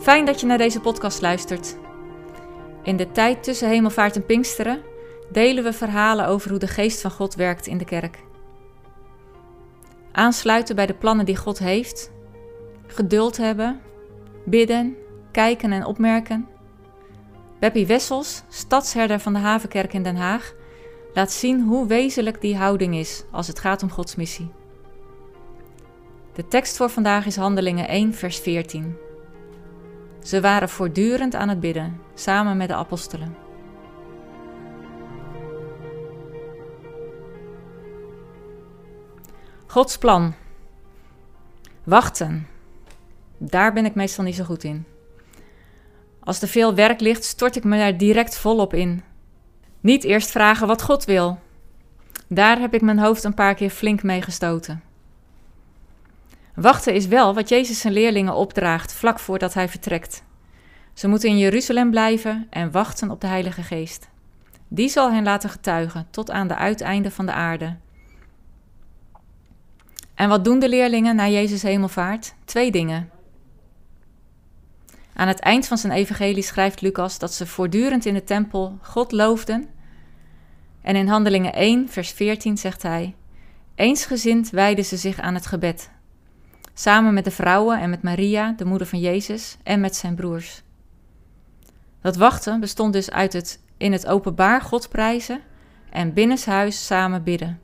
Fijn dat je naar deze podcast luistert. In de tijd tussen hemelvaart en Pinksteren delen we verhalen over hoe de geest van God werkt in de kerk. Aansluiten bij de plannen die God heeft, geduld hebben, bidden, kijken en opmerken. Beppie Wessels, stadsherder van de Havenkerk in Den Haag, laat zien hoe wezenlijk die houding is als het gaat om Gods missie. De tekst voor vandaag is Handelingen 1, vers 14. Ze waren voortdurend aan het bidden, samen met de apostelen. Gods plan. Wachten. Daar ben ik meestal niet zo goed in. Als er veel werk ligt, stort ik me daar direct volop in. Niet eerst vragen wat God wil. Daar heb ik mijn hoofd een paar keer flink mee gestoten. Wachten is wel wat Jezus zijn leerlingen opdraagt vlak voordat hij vertrekt. Ze moeten in Jeruzalem blijven en wachten op de Heilige Geest. Die zal hen laten getuigen tot aan de uiteinde van de aarde. En wat doen de leerlingen na Jezus hemelvaart? Twee dingen. Aan het eind van zijn evangelie schrijft Lucas dat ze voortdurend in de tempel God loofden. En in Handelingen 1, vers 14 zegt hij: Eensgezind wijden ze zich aan het gebed, samen met de vrouwen en met Maria, de moeder van Jezus, en met zijn broers. Dat wachten bestond dus uit het in het openbaar God prijzen en binnenshuis samen bidden.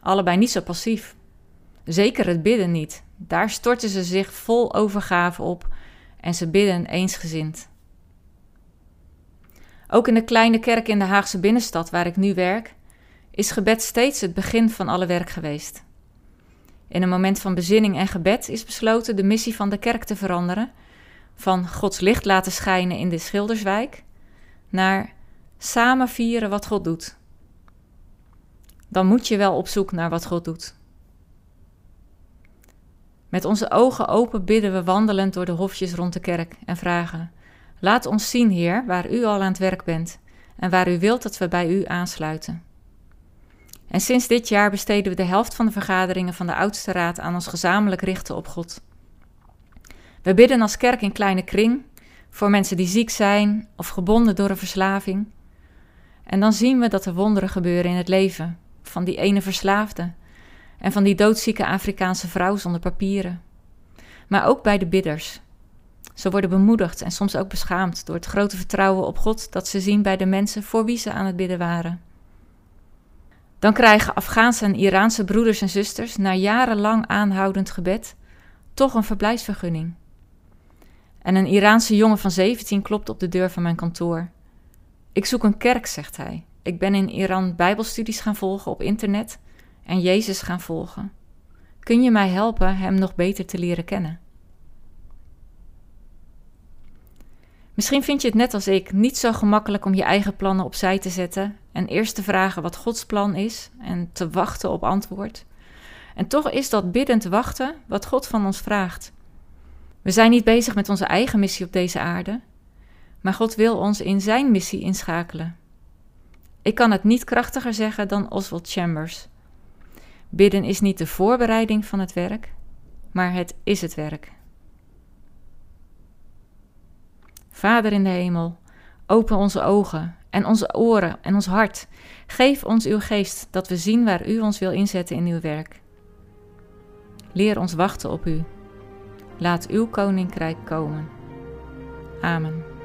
Allebei niet zo passief. Zeker het bidden niet. Daar storten ze zich vol overgave op en ze bidden eensgezind. Ook in de kleine kerk in de Haagse binnenstad waar ik nu werk, is gebed steeds het begin van alle werk geweest. In een moment van bezinning en gebed is besloten de missie van de kerk te veranderen, van Gods licht laten schijnen in de Schilderswijk, naar samen vieren wat God doet. Dan moet je wel op zoek naar wat God doet. Met onze ogen open bidden we wandelend door de hofjes rond de kerk en vragen: Laat ons zien, Heer, waar u al aan het werk bent en waar u wilt dat we bij u aansluiten. En sinds dit jaar besteden we de helft van de vergaderingen van de oudste raad aan ons gezamenlijk richten op God. We bidden als kerk in kleine kring voor mensen die ziek zijn of gebonden door een verslaving. En dan zien we dat er wonderen gebeuren in het leven van die ene verslaafde en van die doodzieke Afrikaanse vrouw zonder papieren. Maar ook bij de bidders. Ze worden bemoedigd en soms ook beschaamd door het grote vertrouwen op God dat ze zien bij de mensen voor wie ze aan het bidden waren. Dan krijgen Afghaanse en Iraanse broeders en zusters na jarenlang aanhoudend gebed toch een verblijfsvergunning. En een Iraanse jongen van 17 klopt op de deur van mijn kantoor. Ik zoek een kerk, zegt hij. Ik ben in Iran Bijbelstudies gaan volgen op internet en Jezus gaan volgen. Kun je mij helpen Hem nog beter te leren kennen? Misschien vind je het net als ik niet zo gemakkelijk om je eigen plannen opzij te zetten en eerst te vragen wat Gods plan is en te wachten op antwoord. En toch is dat biddend wachten wat God van ons vraagt. We zijn niet bezig met onze eigen missie op deze aarde, maar God wil ons in Zijn missie inschakelen. Ik kan het niet krachtiger zeggen dan Oswald Chambers. Bidden is niet de voorbereiding van het werk, maar het is het werk. Vader in de hemel, open onze ogen en onze oren en ons hart. Geef ons uw geest dat we zien waar u ons wil inzetten in uw werk. Leer ons wachten op u. Laat uw koninkrijk komen. Amen.